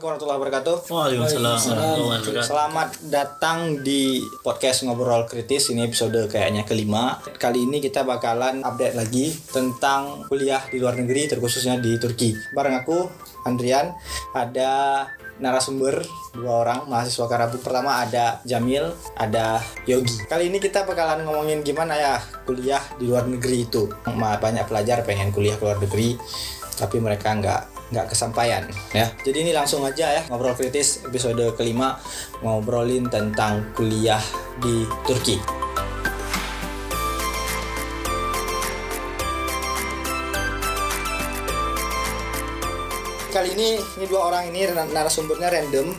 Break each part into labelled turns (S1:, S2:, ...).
S1: Assalamualaikum warahmatullahi wabarakatuh.
S2: Waalaikumsalam wabarakatuh.
S1: Selamat datang di podcast ngobrol kritis. Ini episode kayaknya kelima. Kali ini kita bakalan update lagi tentang kuliah di luar negeri, terkhususnya di Turki. Bareng aku, Andrian, ada narasumber dua orang mahasiswa Karabuk pertama ada Jamil ada Yogi kali ini kita bakalan ngomongin gimana ya kuliah di luar negeri itu banyak pelajar pengen kuliah ke luar negeri tapi mereka nggak nggak kesampaian ya. Jadi ini langsung aja ya ngobrol kritis episode kelima ngobrolin tentang kuliah di Turki. Kali ini ini dua orang ini narasumbernya random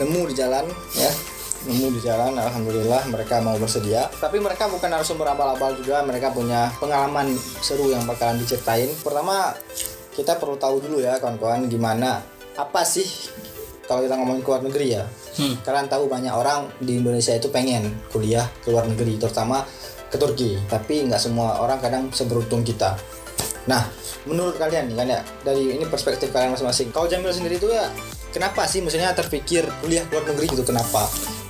S1: nemu di jalan ya. Nemu di jalan alhamdulillah mereka mau bersedia. Tapi mereka bukan narasumber abal-abal juga mereka punya pengalaman seru yang bakalan diceritain. Pertama kita perlu tahu dulu ya kawan-kawan gimana apa sih kalau kita ngomongin ke luar negeri ya hmm. kalian tahu banyak orang di Indonesia itu pengen kuliah ke luar negeri terutama ke Turki. Tapi nggak semua orang kadang seberuntung kita. Nah menurut kalian nih kan ya dari ini perspektif kalian masing-masing kalau Jamil sendiri itu ya kenapa sih maksudnya terpikir kuliah ke luar negeri gitu kenapa?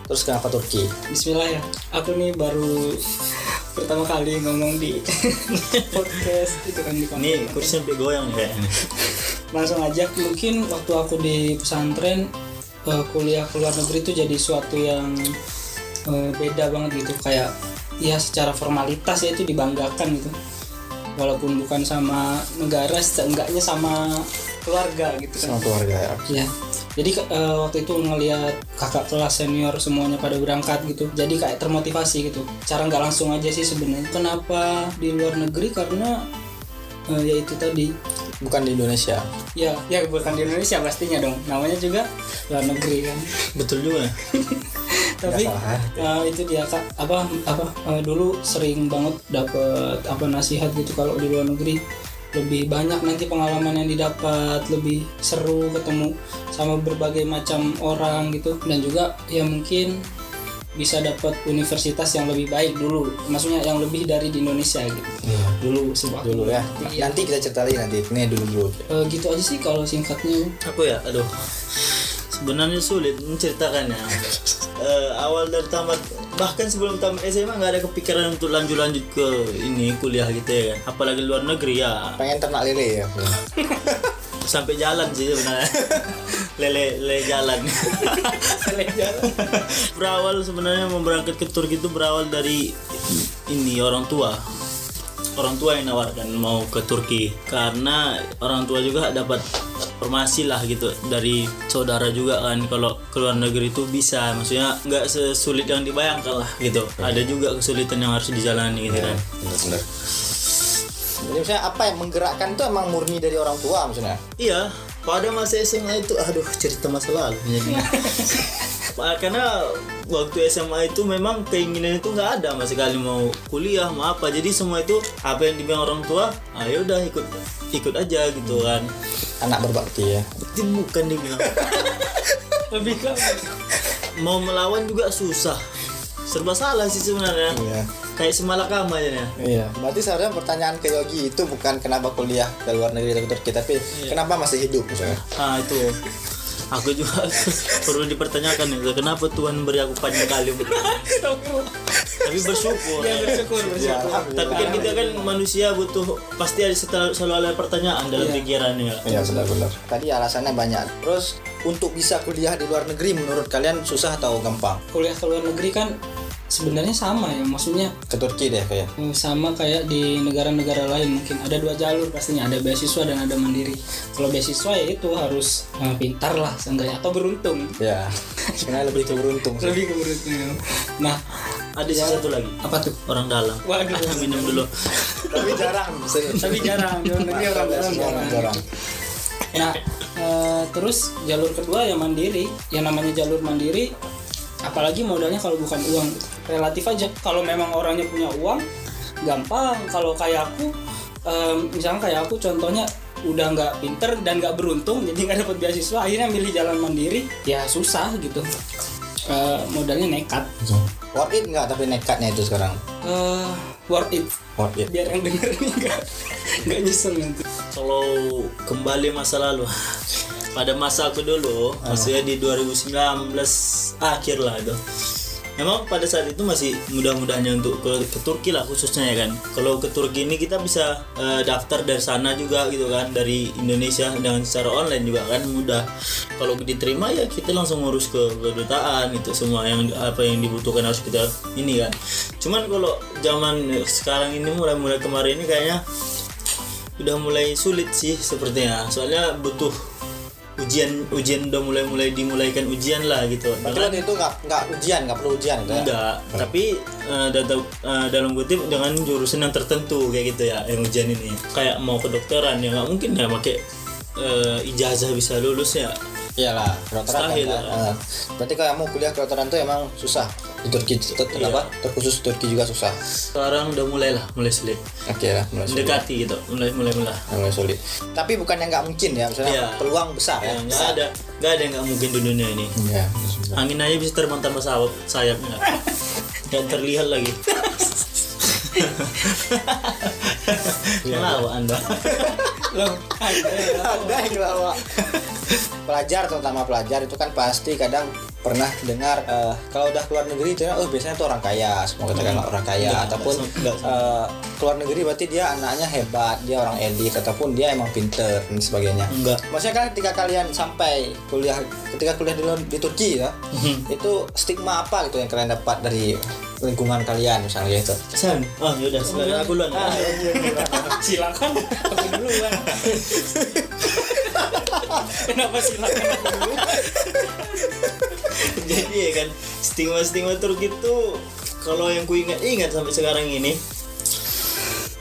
S1: Terus kenapa Turki?
S3: Bismillah ya aku nih baru pertama kali ngomong di podcast itu kan di
S2: ini kursi sampai goyang kayak
S3: langsung aja mungkin waktu aku di pesantren uh, kuliah ke luar negeri itu jadi suatu yang uh, beda banget gitu. Kayak ya secara formalitas ya itu dibanggakan gitu. Walaupun bukan sama negara seenggaknya sama keluarga gitu
S1: kan. Sama keluarga ya.
S3: Ya jadi uh, waktu itu ngelihat kakak kelas senior semuanya pada berangkat gitu jadi kayak termotivasi gitu. Cara nggak langsung aja sih sebenarnya. Kenapa di luar negeri? Karena uh, ya itu tadi.
S1: Bukan di Indonesia.
S3: Ya ya bukan di Indonesia pastinya dong. Namanya juga luar negeri kan.
S2: Betul juga.
S3: Tapi uh, itu dia kak. Apa apa uh, dulu sering banget dapet apa nasihat gitu kalau di luar negeri lebih banyak nanti pengalaman yang didapat lebih seru ketemu sama berbagai macam orang gitu. Dan juga ya mungkin bisa dapat universitas yang lebih baik dulu. Maksudnya yang lebih dari di Indonesia gitu.
S1: Ya.
S3: dulu sebuah
S1: dulu ya. nanti kita ceritain nanti. Ini dulu dulu.
S3: Uh, gitu aja sih kalau singkatnya.
S2: Aku ya? Aduh sebenarnya sulit menceritakannya. Uh, awal dari tamat bahkan sebelum tamat SMA nggak ada kepikiran untuk lanjut lanjut ke ini kuliah gitu ya kan. Apalagi luar negeri ya.
S1: Pengen ternak lele ya?
S2: Sampai jalan sih sebenarnya. Lele lele jalan.
S3: Lele jalan.
S2: Berawal sebenarnya mau berangkat ke Turki itu berawal dari ini orang tua. Orang tua yang nawarkan mau ke Turki. Karena orang tua juga dapat informasi lah gitu dari saudara juga kan kalau ke luar negeri itu bisa maksudnya nggak sesulit yang dibayangkan lah gitu. Ya. ada juga kesulitan yang harus dijalani gitu ya, kan
S1: benar-benar. Jadi misalnya apa yang menggerakkan itu emang murni dari orang tua maksudnya?
S2: Iya pada masa SMA itu aduh cerita masa lalu karena waktu SMA itu memang keinginan itu nggak ada mas sekali mau kuliah mau apa. Jadi semua itu apa yang dibilang orang tua ayo udah ikut ikut aja gitu kan.
S1: Anak berbakti ya.
S2: Itu bukan dibilang
S3: lebih ke
S2: mau melawan juga susah. Serba salah sih sebenarnya. Iya. kayak semalakama aja ya
S1: iya. Berarti seharusnya pertanyaan ke Yogi itu bukan kenapa kuliah ke luar negeri tapi iya. kenapa masih hidup misalnya?
S2: Ah itu aku juga perlu dipertanyakan itu kenapa Tuhan beri aku panjang kali tapi bersyukur.
S3: Ya bersyukur bersyukur.
S2: ya, tapi kan kita kan manusia butuh pasti ada selalu ada pertanyaan dalam ya. pikirannya.
S1: Iya benar benar. Tadi alasannya banyak. Terus untuk bisa kuliah di luar negeri menurut kalian susah atau gampang?
S3: Kuliah ke luar negeri kan sebenarnya sama ya maksudnya
S1: ke Turki deh kayak.
S3: Hmm, sama kayak di negara-negara lain. Mungkin ada dua jalur pastinya. Ada beasiswa dan ada mandiri. Kalau beasiswa ya itu harus uh, pintar lah seenggaknya. Atau beruntung.
S1: Ya karena lebih ke beruntung
S3: sih. lebih ke beruntung. Nah
S2: ada ya, satu lagi.
S3: Apa tuh?
S2: Orang dalam.
S3: Waduh.
S2: Minum dulu.
S1: Tapi jarang.
S3: Tapi jarang. Negeri orang dalam. jarang, jarang. nah uh, terus jalur kedua yang mandiri. Yang namanya jalur mandiri. Apalagi modalnya kalau bukan uang relatif aja. Kalau memang orangnya punya uang gampang. Kalau kayak aku um, misalnya kayak aku contohnya udah nggak pinter dan nggak beruntung jadi nggak dapat beasiswa akhirnya milih jalan mandiri ya susah gitu. Uh, modalnya nekat.
S1: Worth it nggak? Tapi nekatnya itu sekarang?
S3: Uh, worth it.
S1: Worth it.
S3: Biar yang denger nih nggak nggak nyesel nanti.
S2: Kalau kembali masa lalu pada masa aku dulu maksudnya di 2019 akhir lah itu Emang pada saat itu masih mudah-mudahnya untuk ke, ke Turki lah khususnya ya kan. Kalau ke Turki ini kita bisa eh, daftar dari sana juga gitu kan dari Indonesia dengan secara online juga kan mudah. Kalau diterima ya kita langsung ngurus ke kedutaan gitu semua yang apa yang dibutuhkan harus kita ini kan. Cuman kalau zaman sekarang ini mulai-mulai kemarin ini kayaknya udah mulai sulit sih sepertinya. Soalnya butuh ujian ujian udah mulai mulai dimulaikan ujian lah gitu.
S1: Berarti waktu itu nggak nggak ujian, nggak perlu ujian gitu ya?
S2: Enggak, tapi eh, data eh, dalam kutip dengan jurusan yang tertentu kayak gitu ya yang ujian ini. Kayak mau kedokteran ya nggak mungkin ya pakai eh, ijazah bisa lulus ya.
S1: Iyalah, kedokteran kan.
S2: Mustahil,
S1: kan?
S2: kan?
S1: Berarti kalau kamu kuliah kedokteran tuh emang susah di Turki.
S2: Iya.
S1: Kenapa? Terkhusus Turki juga susah.
S2: Sekarang udah mulai lah, mulai sulit.
S1: Oke lah, mulai sulit.
S2: Mendekati gitu, mulai mulai mulai.
S1: Mulai sulit. Tapi bukan yang nggak mungkin ya, misalnya
S2: Iya.
S1: peluang besar ya.
S2: Ya, nggak ada nggak ada yang nggak mungkin di dunia ini.
S1: Iya.
S2: Angin aja bisa terbang tanpa sayap sayapnya. Dan terlihat lagi. Kenapa anda?
S3: Loh, ada ya.
S1: yang lama pelajar terutama pelajar itu kan pasti kadang pernah dengar eh, kalau udah keluar negeri itu oh biasanya tuh orang kaya semua katakan orang kaya ataupun
S2: enggak, enggak.
S1: eh, keluar negeri berarti dia anaknya hebat dia orang elit ataupun dia emang pinter dan sebagainya
S2: Enggak.
S1: maksudnya kan ketika kalian sampai kuliah ketika kuliah di, di Turki ya itu stigma apa gitu yang kalian dapat dari lingkungan kalian misalnya gitu
S2: San, oh yaudah sekarang aku duluan.
S1: Ah, iya,
S3: Silakan aku duluan. Kenapa silakan aku?
S2: Jadi ya kan stigma-stigma Turki itu kalau yang ku ingat-ingat sampai sekarang ini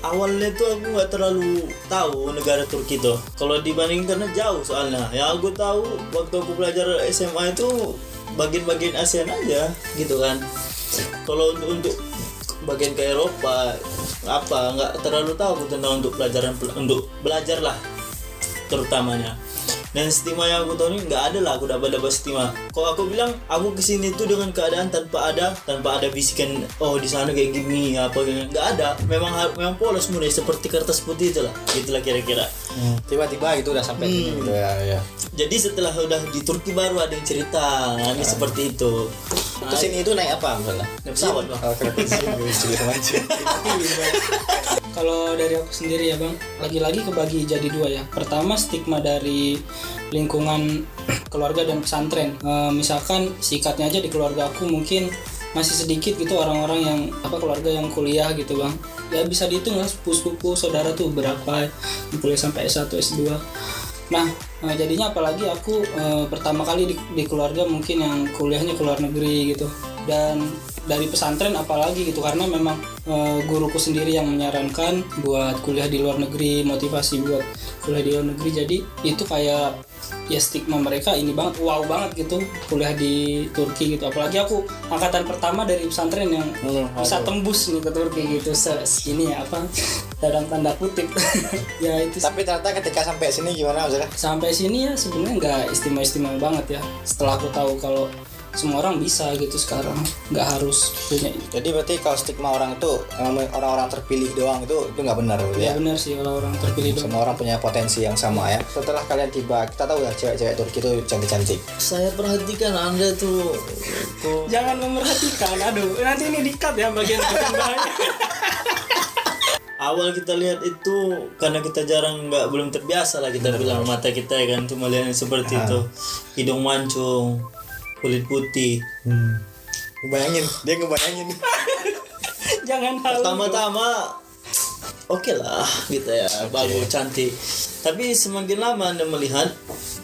S2: awalnya tuh aku nggak terlalu tahu negara Turki tuh. Kalau dibanding karena jauh soalnya. Yang aku tahu waktu aku belajar SMA itu bagian-bagian ASEAN aja gitu kan. Kalau untuk, untuk bagian ke Eropa apa nggak terlalu tahu tentang untuk pelajaran untuk belajar lah terutamanya dan stigma yang aku tahu ini nggak ada lah aku dapat dapat stigma. Kalau aku bilang aku ke sini tuh dengan keadaan tanpa ada tanpa ada bisikan oh di sana kayak gini apa kayak nggak ada. Memang har- memang polos murni seperti kertas putih itulah itulah kira-kira.
S1: Tiba-tiba itu udah sampai sini gitu ya, ya.
S2: jadi setelah udah di Turki baru ada yang cerita ini seperti itu
S1: terus ini itu naik apa misalnya
S2: Naik pesawat, Bang.
S1: oh,
S3: Kalau dari aku sendiri ya bang, lagi-lagi kebagi jadi dua ya. Pertama stigma dari lingkungan keluarga dan pesantren. Eh, misalkan sikatnya aja di keluarga aku mungkin masih sedikit gitu orang-orang yang apa keluarga yang kuliah gitu bang. Ya bisa dihitung lah sepupu-sepupu saudara tuh berapa kuliah sampai S1 S2. Nah, eh, jadinya apalagi aku eh, pertama kali di, di keluarga mungkin yang kuliahnya ke luar negeri gitu. Dan dari pesantren apalagi gitu karena memang eh, guruku sendiri yang menyarankan buat kuliah di luar negeri, motivasi buat kuliah di luar negeri. Jadi itu kayak ya stigma mereka ini banget wow banget gitu kuliah di Turki gitu. Apalagi aku angkatan pertama dari pesantren yang bisa tembus nih ke Turki gitu. Se ini ya apa dalam tanda kutip. Ya itu
S1: tapi ternyata ketika sampai sini gimana maksudnya
S3: sampai sini ya sebenarnya nggak istimewa-istimewa banget ya. Setelah aku tahu kalau semua orang bisa gitu sekarang. Nggak harus punya
S1: jadi berarti kalau stigma orang itu orang-orang terpilih doang itu itu nggak benar gitu
S3: ya
S1: ya?
S3: benar sih kalau orang terpilih dong
S1: semua orang punya potensi yang sama ya? Setelah kalian tiba kita tahu ya cewek-cewek Turki itu cantik-cantik.
S2: Saya perhatikan anda tuh. Kok
S3: jangan memerhatikan aduh. Nanti ini dikat ya bagian bagian
S2: awal kita lihat itu karena kita jarang nggak belum terbiasa lah kita bilang mata kita ya kan cuma lihat seperti itu. Hidung mancung kulit putih.
S1: Ngebayangin dia ngebayangin.
S3: Jangan halu
S2: pertama-tama oke lah gitu ya bagus cantik. Tapi semakin lama anda melihat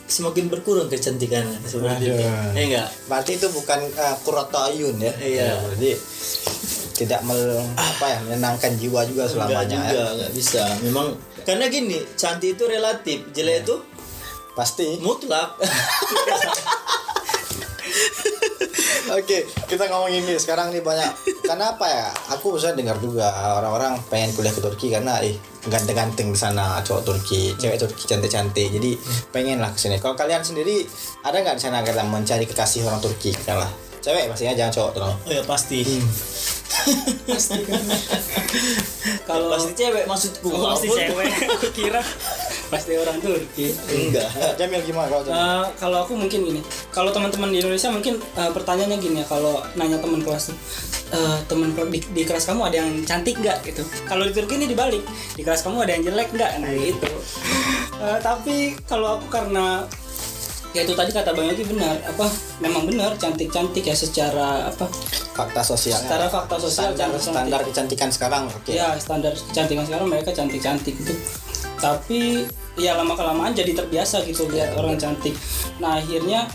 S2: semakin berkurang kecantikannya seperti itu
S1: Aduh.
S2: ya enggak?
S1: Berarti itu bukan uh, kuroto ayun ya?
S2: Iya.
S1: berarti tidak mel, apa ya menenangkan jiwa juga
S2: enggak
S1: selamanya
S2: juga
S1: ya.
S2: enggak bisa. Memang karena gini cantik itu relatif jelek itu
S1: pasti.
S2: mutlak
S1: Oke, kita ngomongin ini sekarang nih banyak. Karena apa ya? Aku bisa dengar juga orang-orang pengen kuliah ke Turki karena eh ganteng-ganteng di sana cowok Turki, cewek Turki cantik-cantik. Jadi pengen lah ke sini. Kalau kalian sendiri ada nggak di sana kalian mencari kekasih orang Turki? Kalian lah. Cewek pastinya jangan cowok terus.
S2: oh ya pasti
S3: kalau
S2: pasti cewek maksudku
S3: Oh, pasti cewek aku kira pasti orang Turki
S2: enggak
S1: Jamil gimana kalau?
S3: Eh, kalau aku mungkin gini, kalau teman-teman di Indonesia mungkin eh, pertanyaannya gini ya, kalau nanya teman kelas tuh, eh, teman di, di kelas kamu ada yang cantik nggak gitu? Kalau di Turki ini dibalik, di kelas kamu ada yang jelek nggak? Nah gitu. Eh, tapi kalau aku karena ya itu tadi kata bang Yogi benar, apa memang benar cantik-cantik ya secara apa?
S1: fakta sosialnya
S3: Secara fakta sosial
S1: standar standar kecantikan sekarang oke
S3: Ya standar kecantikan sekarang mereka cantik-cantik gitu. Tapi ya lama kelamaan jadi terbiasa gitu lihat orang cantik. Nah akhirnya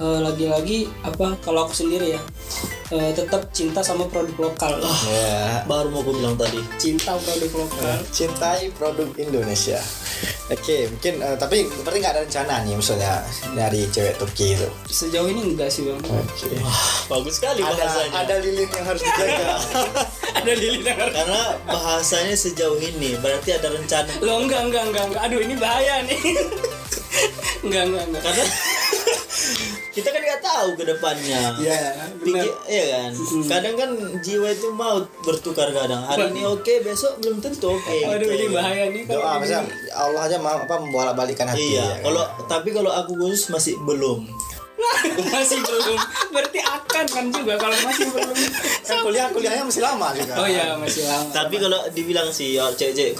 S3: eh, lagi-lagi apa kalau aku sendiri ya eh, tetap cinta sama produk lokal.
S1: ya
S2: baru mau aku bilang tadi
S3: Cinta produk lokal.
S1: cintai produk Indonesia oke mungkin eh, tapi berarti nggak ada rencana nih misalnya dari cewek Turki itu
S3: Sejauh ini enggak sih bang.
S1: oke
S2: bagus sekali
S1: ada
S2: bahasanya
S1: ada lilin yang harus dijaga
S3: Ada lilin yang harus-
S2: karena bahasanya sejauh ini berarti ada rencana
S3: Lo enggak enggak enggak enggak. Aduh ini bahaya nih. enggak enggak enggak.
S2: karena kita kan tahu ke depannya
S3: Iya benar.
S2: Pikir, iya kan kadang kan jiwa itu mau bertukar kadang hari ini oke besok belum tentu oke
S3: Waduh
S2: gitu.
S3: ini bahaya nih kalau
S1: doa misalnya Allah aja mau apa membolak balikan hati
S2: iya
S1: ya kan?
S2: kalau tapi kalau aku khusus masih belum
S3: masih belum. Berarti akan kan juga kalau masih belum.
S1: kan kuliah kuliahnya masih lama juga
S3: Oh iya masih lama.
S2: tapi kalau dibilang sih ya cewek-cewek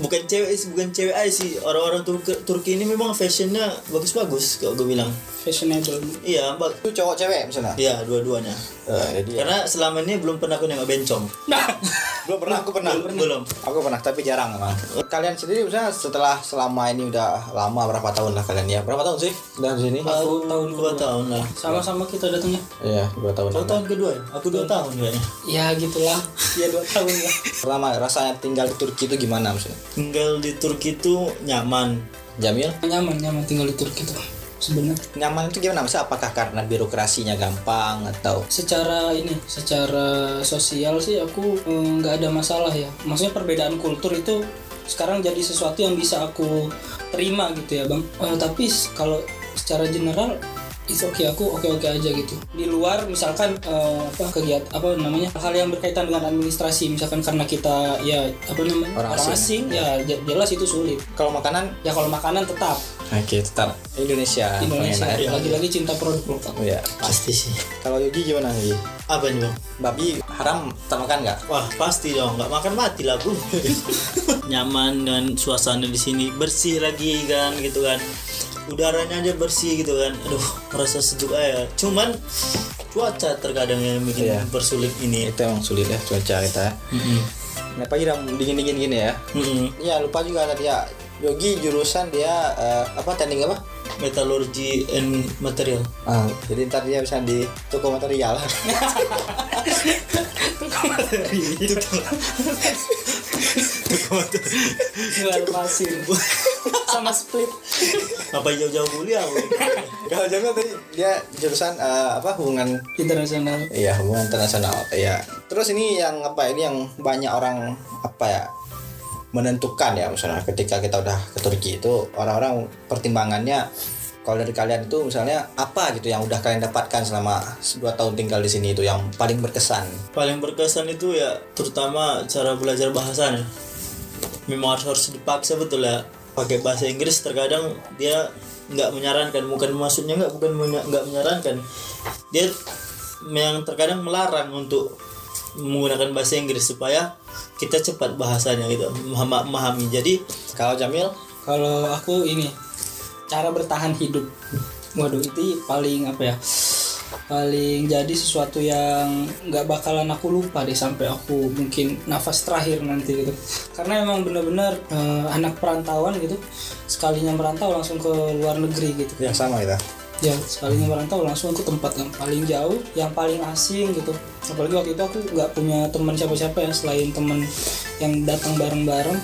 S2: bukan cewek sih bukan cewek aja sih. Orang-orang Turki, Turki ini memang fashionnya bagus-bagus kalau gue bilang.
S3: Fashionable.
S2: iya
S1: itu cowok cewek misalnya?
S2: Iya dua-duanya
S1: Eh, jadi ya.
S2: karena selama ini belum pernah aku nengok bencong.
S3: Nah,
S1: belum pernah aku pernah.
S2: Belum
S1: aku pernah tapi jarang emang. Kalian sendiri misalnya setelah selama ini udah lama berapa tahun lah kalian ya? Berapa tahun sih? Udah di sini?
S3: Aku tahun
S2: dua tahun lah.
S3: Sama-sama kita datangnya.
S1: iya dua tahun.
S2: Kau tahun kedua ya? Aku dua tahun kayaknya.
S3: Ya gitulah. Ya dua tahun lah.
S1: pertama rasanya tinggal di Turki itu gimana misalnya
S2: Tinggal di Turki itu nyaman.
S1: Jamil?
S3: Nyaman nyaman tinggal di Turki tuh sebenarnya.
S1: nyaman itu gimana misalnya apakah karena birokrasinya gampang atau
S3: Secara ini, secara sosial sih aku eh, nggak ada masalah ya. Maksudnya perbedaan kultur itu sekarang jadi sesuatu yang bisa aku terima gitu ya bang. Eh, tapi kalau secara general itu oke aku oke oke aja gitu di luar misalkan eh, apa kegiatan apa namanya hal yang berkaitan dengan administrasi misalkan karena kita ya apa namanya
S1: Orang
S3: orang,
S1: asing.
S3: asing, ya je- jelas itu sulit
S1: kalau makanan
S3: ya kalau makanan tetap
S1: oke tetap Indonesia.
S3: Indonesia
S1: ya.
S3: lagi-lagi cinta produk lokal
S1: Oh, ya
S2: Pasti sih.
S1: Kalau Yogi gimana Yogi?
S2: Apa nih bang?
S1: babi haram tak makan nggak?
S2: Wah pasti dong, nggak makan mati lah aku Nyaman dan suasana di sini bersih lagi kan gitu kan. Udaranya aja bersih gitu kan. Aduh merasa sejuk aja. Cuman cuaca terkadang yang bikin
S1: Iya.
S2: bersulit ini.
S1: Itu emang sulit ya cuaca kita.
S2: Mm-mm.
S1: kenapa aja dingin dingin gini ya?
S2: Mm-mm.
S1: ya lupa juga tadi ya Yogi jurusan dia eh, apa teknik apa?
S2: Metalurgi and material.
S1: Ah, jadi ntar dia bisa di toko material.
S3: Jual pasir sama split.
S2: Apa jauh-jauh kuliah
S1: kalau Jamil tadi. Dia jurusan eh, apa hubungan
S3: internasional.
S1: Iya hubungan internasional. Ya. Terus ini yang apa? Ini yang banyak orang apa ya menentukan ya misalnya ketika kita udah ke Turki itu orang-orang pertimbangannya kalau dari kalian itu misalnya apa gitu yang udah kalian dapatkan selama dua tahun tinggal di sini itu yang paling berkesan?
S2: Paling berkesan itu ya terutama cara belajar bahasanya memang harus harus dipaksa betul ya. Pakai bahasa Inggris terkadang dia nggak menyarankan. Bukan maksudnya nggak bukan nggak menyarankan. Dia yang terkadang melarang untuk menggunakan bahasa Inggris supaya kita cepat bahasanya gitu memahami memahami. jadi
S1: kalau Jamil?
S3: Kalau aku ini cara bertahan hidup. Waduh itu paling apa ya? Paling jadi sesuatu yang nggak bakalan aku lupa deh sampai aku mungkin nafas terakhir nanti gitu. Karena emang bener-bener eh, anak perantauan gitu sekalinya merantau langsung ke luar negeri gitu.
S1: Yang sama kita
S3: ya sekalinya merantau langsung ke tempat yang paling jauh yang paling asing gitu. Apalagi waktu itu aku nggak punya teman siapa-siapa ya selain teman yang datang bareng-bareng.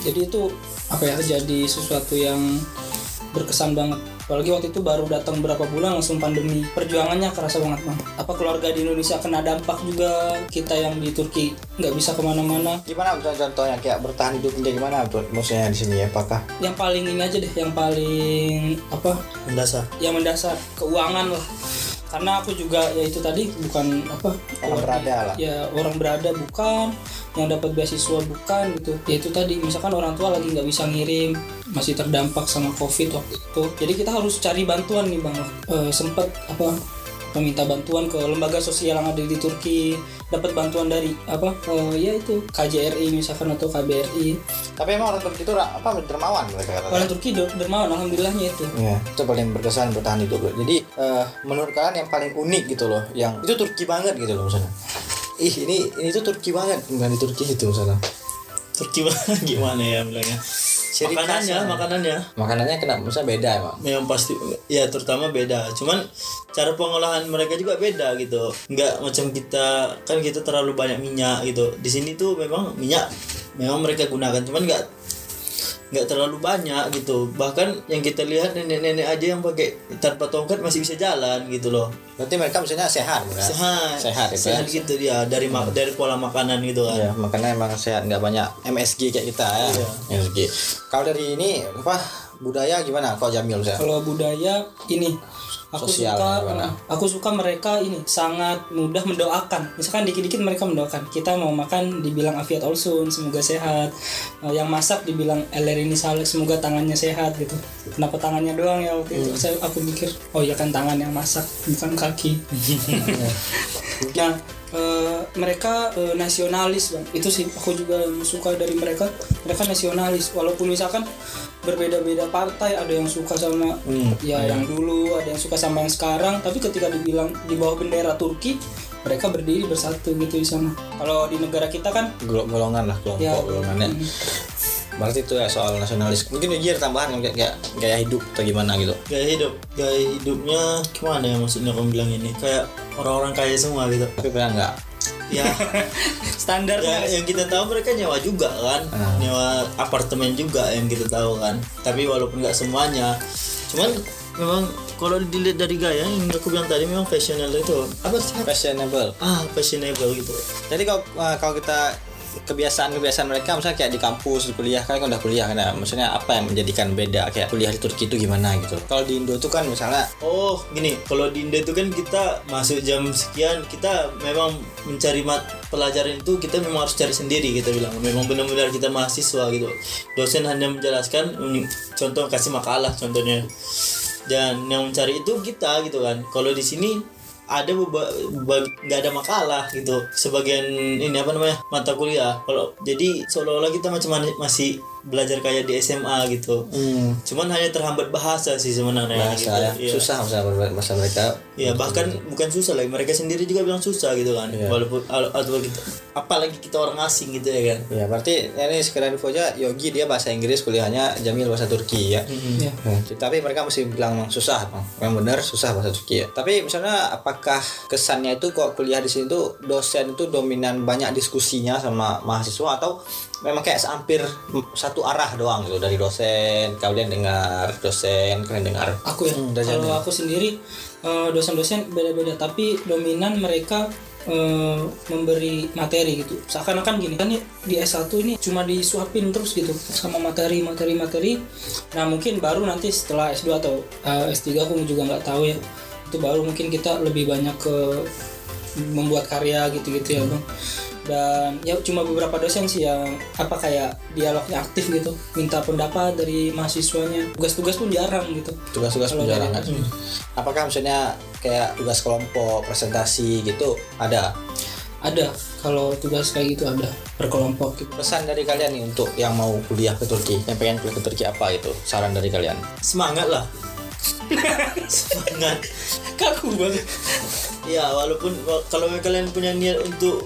S3: Jadi itu apa ya jadi sesuatu yang berkesan banget apalagi waktu itu baru datang berapa bulan langsung pandemi. Perjuangannya kerasa banget bang apa keluarga di Indonesia kena dampak juga? Kita yang di Turki nggak bisa ke mana-mana.
S1: Gimana contohnya? Kayak bertahan hidupnya gimana buat maksudnya di sini? Ya apakah?
S3: Yang paling ini aja deh yang paling apa?
S2: Mendasar.
S3: Yang mendasar keuangan lah. Karena aku juga ya itu tadi bukan apa?
S1: Orang berada lah.
S3: ya orang berada bukan yang dapat beasiswa bukan gitu. Ya itu tadi misalkan orang tua lagi nggak bisa ngirim masih terdampak sama covid waktu itu. Jadi kita harus cari bantuan nih bang. Eh, sempet apa meminta bantuan ke lembaga sosial yang ada di Turki. Dapat bantuan dari apa eh, ya itu KJRI misalkan atau KBRI
S1: Tapi emang orang Turki itu apa dermawan mereka
S3: orang Turki der- dermawan alhamdulillahnya itu.
S1: Ya, itu paling berkesan bertahan hidup. Jadi eh, menurut kalian yang paling unik gitu loh, yang itu Turki banget gitu loh misalnya. Ih ini ini tuh Turki banget. Bukan di Turki itu misalnya.
S2: Turki banget gimana ya bilangnya?
S1: Ciri
S2: makanannya
S1: khasnya.
S2: makanannya.
S1: Makanannya kenapa misalnya beda emang.
S2: yang pasti ya terutama beda. Cuman cara pengolahan mereka juga beda gitu. Nggak macam kita kan kita terlalu banyak minyak gitu. Di sini tuh memang minyak memang mereka gunakan. Cuman nggak nggak terlalu banyak gitu bahkan yang kita lihat nenek-nenek aja yang pakai tanpa tongkat masih bisa jalan gitu loh
S1: Berarti mereka misalnya sehat, bukan?
S2: sehat
S1: Sehat itu
S2: sehat
S1: ya.
S2: gitu dia dari ma- dari pola makanan gitu kan
S1: Ya, makanya emang sehat nggak banyak MSG kayak kita ya. MSG. Kalau dari ini apa budaya gimana? Kok Jamil misalnya?
S3: kalau budaya ini aku
S1: Sosial
S3: suka
S1: gimana?
S3: aku suka mereka ini sangat mudah mendoakan misalkan dikit-dikit mereka mendoakan kita mau makan dibilang afiat olsun semoga sehat Eh, yang masak dibilang eler ini saleh semoga tangannya sehat gitu kenapa tangannya doang ya waktu
S1: Hmm.
S3: itu saya aku mikir oh ya kan tangan yang masak bukan kaki nah eh, mereka eh, nasionalis bang. Itu sih aku juga yang suka dari mereka. Mereka nasionalis walaupun misalkan berbeda-beda partai ada yang suka sama
S1: Hmm,
S3: ya yang dulu ada yang suka sama yang sekarang. Tapi ketika dibilang di bawah bendera Turki mereka berdiri bersatu gitu di sana. Kalau di negara kita kan
S1: Gol- golongan lah kelompok
S3: ya.
S1: golongannya.
S3: mm,
S1: Berarti itu ya soal nasionalis. Mungkin Ujir tambahan kayak kayak gaya hidup atau gimana gitu.
S2: gaya hidup gaya hidupnya gimana ya maksudnya kamu bilang ini? Kayak orang-orang kaya semua gitu.
S1: Tapi pernah nggak?
S2: ya.
S3: Standar
S2: ya yang kita tahu mereka nyewa juga kan.
S1: Ah.
S2: nyewa apartemen juga yang kita tahu kan. Tapi walaupun nggak semuanya cuman memang kalau dilihat dari gaya yang aku bilang tadi memang fashionable itu. Apa sih?
S1: Fashionable.
S2: ah fashionable gitu.
S1: Jadi kalau uh, kalau kita kebiasaan-kebiasaan mereka misalnya kayak di kampus di kuliah kan udah kuliah kan ya. maksudnya apa yang menjadikan beda kayak kuliah di Turki itu gimana gitu kalau di Indo tuh kan misalnya
S2: Oh gini, kalau di Indo itu kan kita masuk jam sekian, kita memang mencari mat pelajaran itu kita memang harus cari sendiri kita bilang. Memang benar-benar kita mahasiswa gitu. Dosen hanya menjelaskan, contoh kasih makalah contohnya. Dan yang mencari itu kita gitu kan. Kalau di sini ada nggak ada makalah gitu. Sebagian ini apa namanya mata kuliah. Kalau jadi seolah-olah kita macam masih belajar kayak di SMA gitu.
S1: Hmm,
S2: cuman hanya terhambat bahasa sih sebenarnya
S1: bahasa
S2: gitu.
S1: ya susah bahasa mereka
S2: Ya bahkan bukan susah lagi mereka sendiri juga bilang susah gitu kan.
S1: Iya.
S2: walaupun al- atau kita apalagi kita orang asing gitu ya kan.
S1: Ya berarti ya ini sekedar info aja Yogi dia bahasa Inggris kuliahnya Jamil bahasa Turki ya?
S3: Ya
S1: Nah, tapi mereka mesti bilang "Emang susah, bang. Memang benar susah bahasa Turki ya. Tapi misalnya apakah kesannya itu kok kuliah di sini tuh dosen itu dominan banyak diskusinya sama mahasiswa atau memang kayak hampir satu arah doang gitu dari dosen kalian dengar dosen kalian dengar.
S3: aku ya
S1: Hmm, udah
S3: kalau
S1: jadi.
S3: aku sendiri eh, dosen-dosen beda-beda tapi dominan mereka eh, memberi materi gitu seakan-akan gini kan ya, di S1 ini cuma disuapin terus gitu sama materi materi materi nah mungkin baru nanti setelah S2 atau eh, S3 aku juga nggak tahu ya itu baru mungkin kita lebih banyak ke membuat karya gitu-gitu ya bang dan ya cuma beberapa dosen sih yang apa kayak dialognya aktif gitu. Minta pendapat dari mahasiswanya. Tugas-tugas pun jarang gitu.
S1: Tugas-tugas penjaraan
S3: dari-
S1: kan. Apakah misalnya kayak tugas kelompok, presentasi gitu ada?
S3: ada. Kalau tugas kayak gitu ada. Berkelompok gitu.
S1: Pesan dari kalian nih untuk yang mau kuliah ke Turki, yang pengen kuliah ke Turki apa itu? Saran dari kalian?
S2: semangat lah. Semangat.
S3: Kaku banget.
S2: Ya walaupun wa- kalau kalian punya niat untuk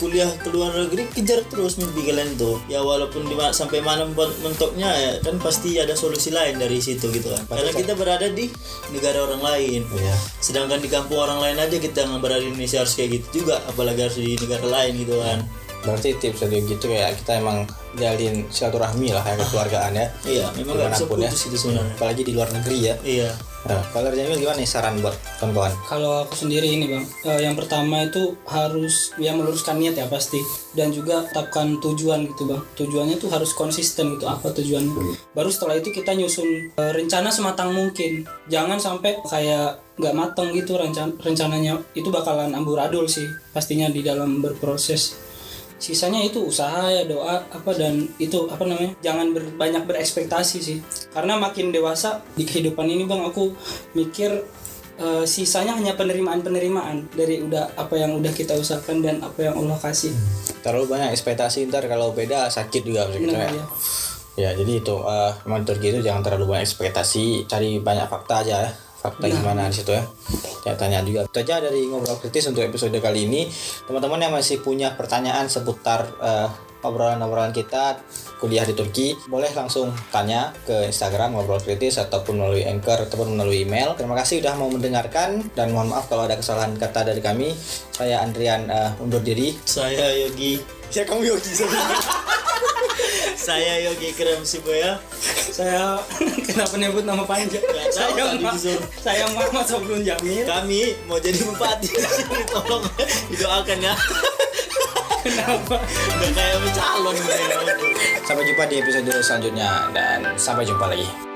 S2: kuliah ke luar negeri kejar terus mimpi kalian tuh ya walaupun di ma- sampai mana men- mentoknya ya kan pasti ada solusi lain dari situ gitu kan karena kita berada di negara orang lain
S1: Iya.
S2: sedangkan di kampung orang lain aja kita yang berada di Indonesia harus kayak gitu juga apalagi harus di negara lain gitu kan
S1: Berarti tips dari gitu ya kita emang jalin silaturahmi lah kayak kekeluargaan ya.
S2: iya memang nggak bisa
S1: ya.
S2: putus itu sebenarnya
S1: Apalagi di luar negeri ya.
S2: iya
S1: Nah, kalau Jamil gimana nih saran buat kawan-kawan?
S3: kalau aku sendiri ini bang eh, yang pertama itu harus ya meluruskan niat ya pasti. Dan juga tetapkan tujuan gitu bang. Tujuannya tuh harus konsisten gitu apa tujuannya baru setelah itu kita nyusun eh, rencana sematang mungkin. Jangan sampai kayak nggak mateng gitu rencan rencananya. Itu bakalan amburadul sih pastinya di dalam berproses sisanya itu usaha ya doa apa dan itu apa namanya jangan ber- banyak berekspektasi sih karena makin dewasa di kehidupan ini bang aku mikir eh, sisanya hanya penerimaan penerimaan dari udah apa yang udah kita usahakan dan apa yang Allah kasih
S1: terlalu banyak ekspektasi ntar kalau beda sakit juga maksud kita
S3: Benar,
S1: ya.
S3: ya.
S1: Jadi itu eh memang Turki itu jangan terlalu banyak ekspektasi, cari banyak fakta aja Fakta gimana di situ ya. Tanya tanya juga. Itu aja dari ngobrol kritis untuk episode kali ini. Teman-teman yang masih punya pertanyaan seputar eh, obrolan-obrolan kita kuliah di Turki, boleh langsung tanya ke Instagram ngobrol kritis ataupun melalui Anchor ataupun melalui email. Terima kasih sudah mau mendengarkan dan mohon maaf kalau ada kesalahan kata dari kami. Saya Andrian eh, undur diri.
S2: Saya Yogi.
S1: Ya kamu Yogi
S2: Saya Yogi Krem Siboya.
S3: saya kenapa nyebut nama panjang
S2: Nggak tahu,
S3: saya
S2: tadi disuruh.
S3: saya Muhammad Sobrun Jamil
S2: Kami mau jadi bupati di sini. Tolong didoakan ya.
S3: kenapa
S2: Udah kayak calon gitu.
S1: Sampai jumpa di episode selanjutnya dan sampai jumpa lagi.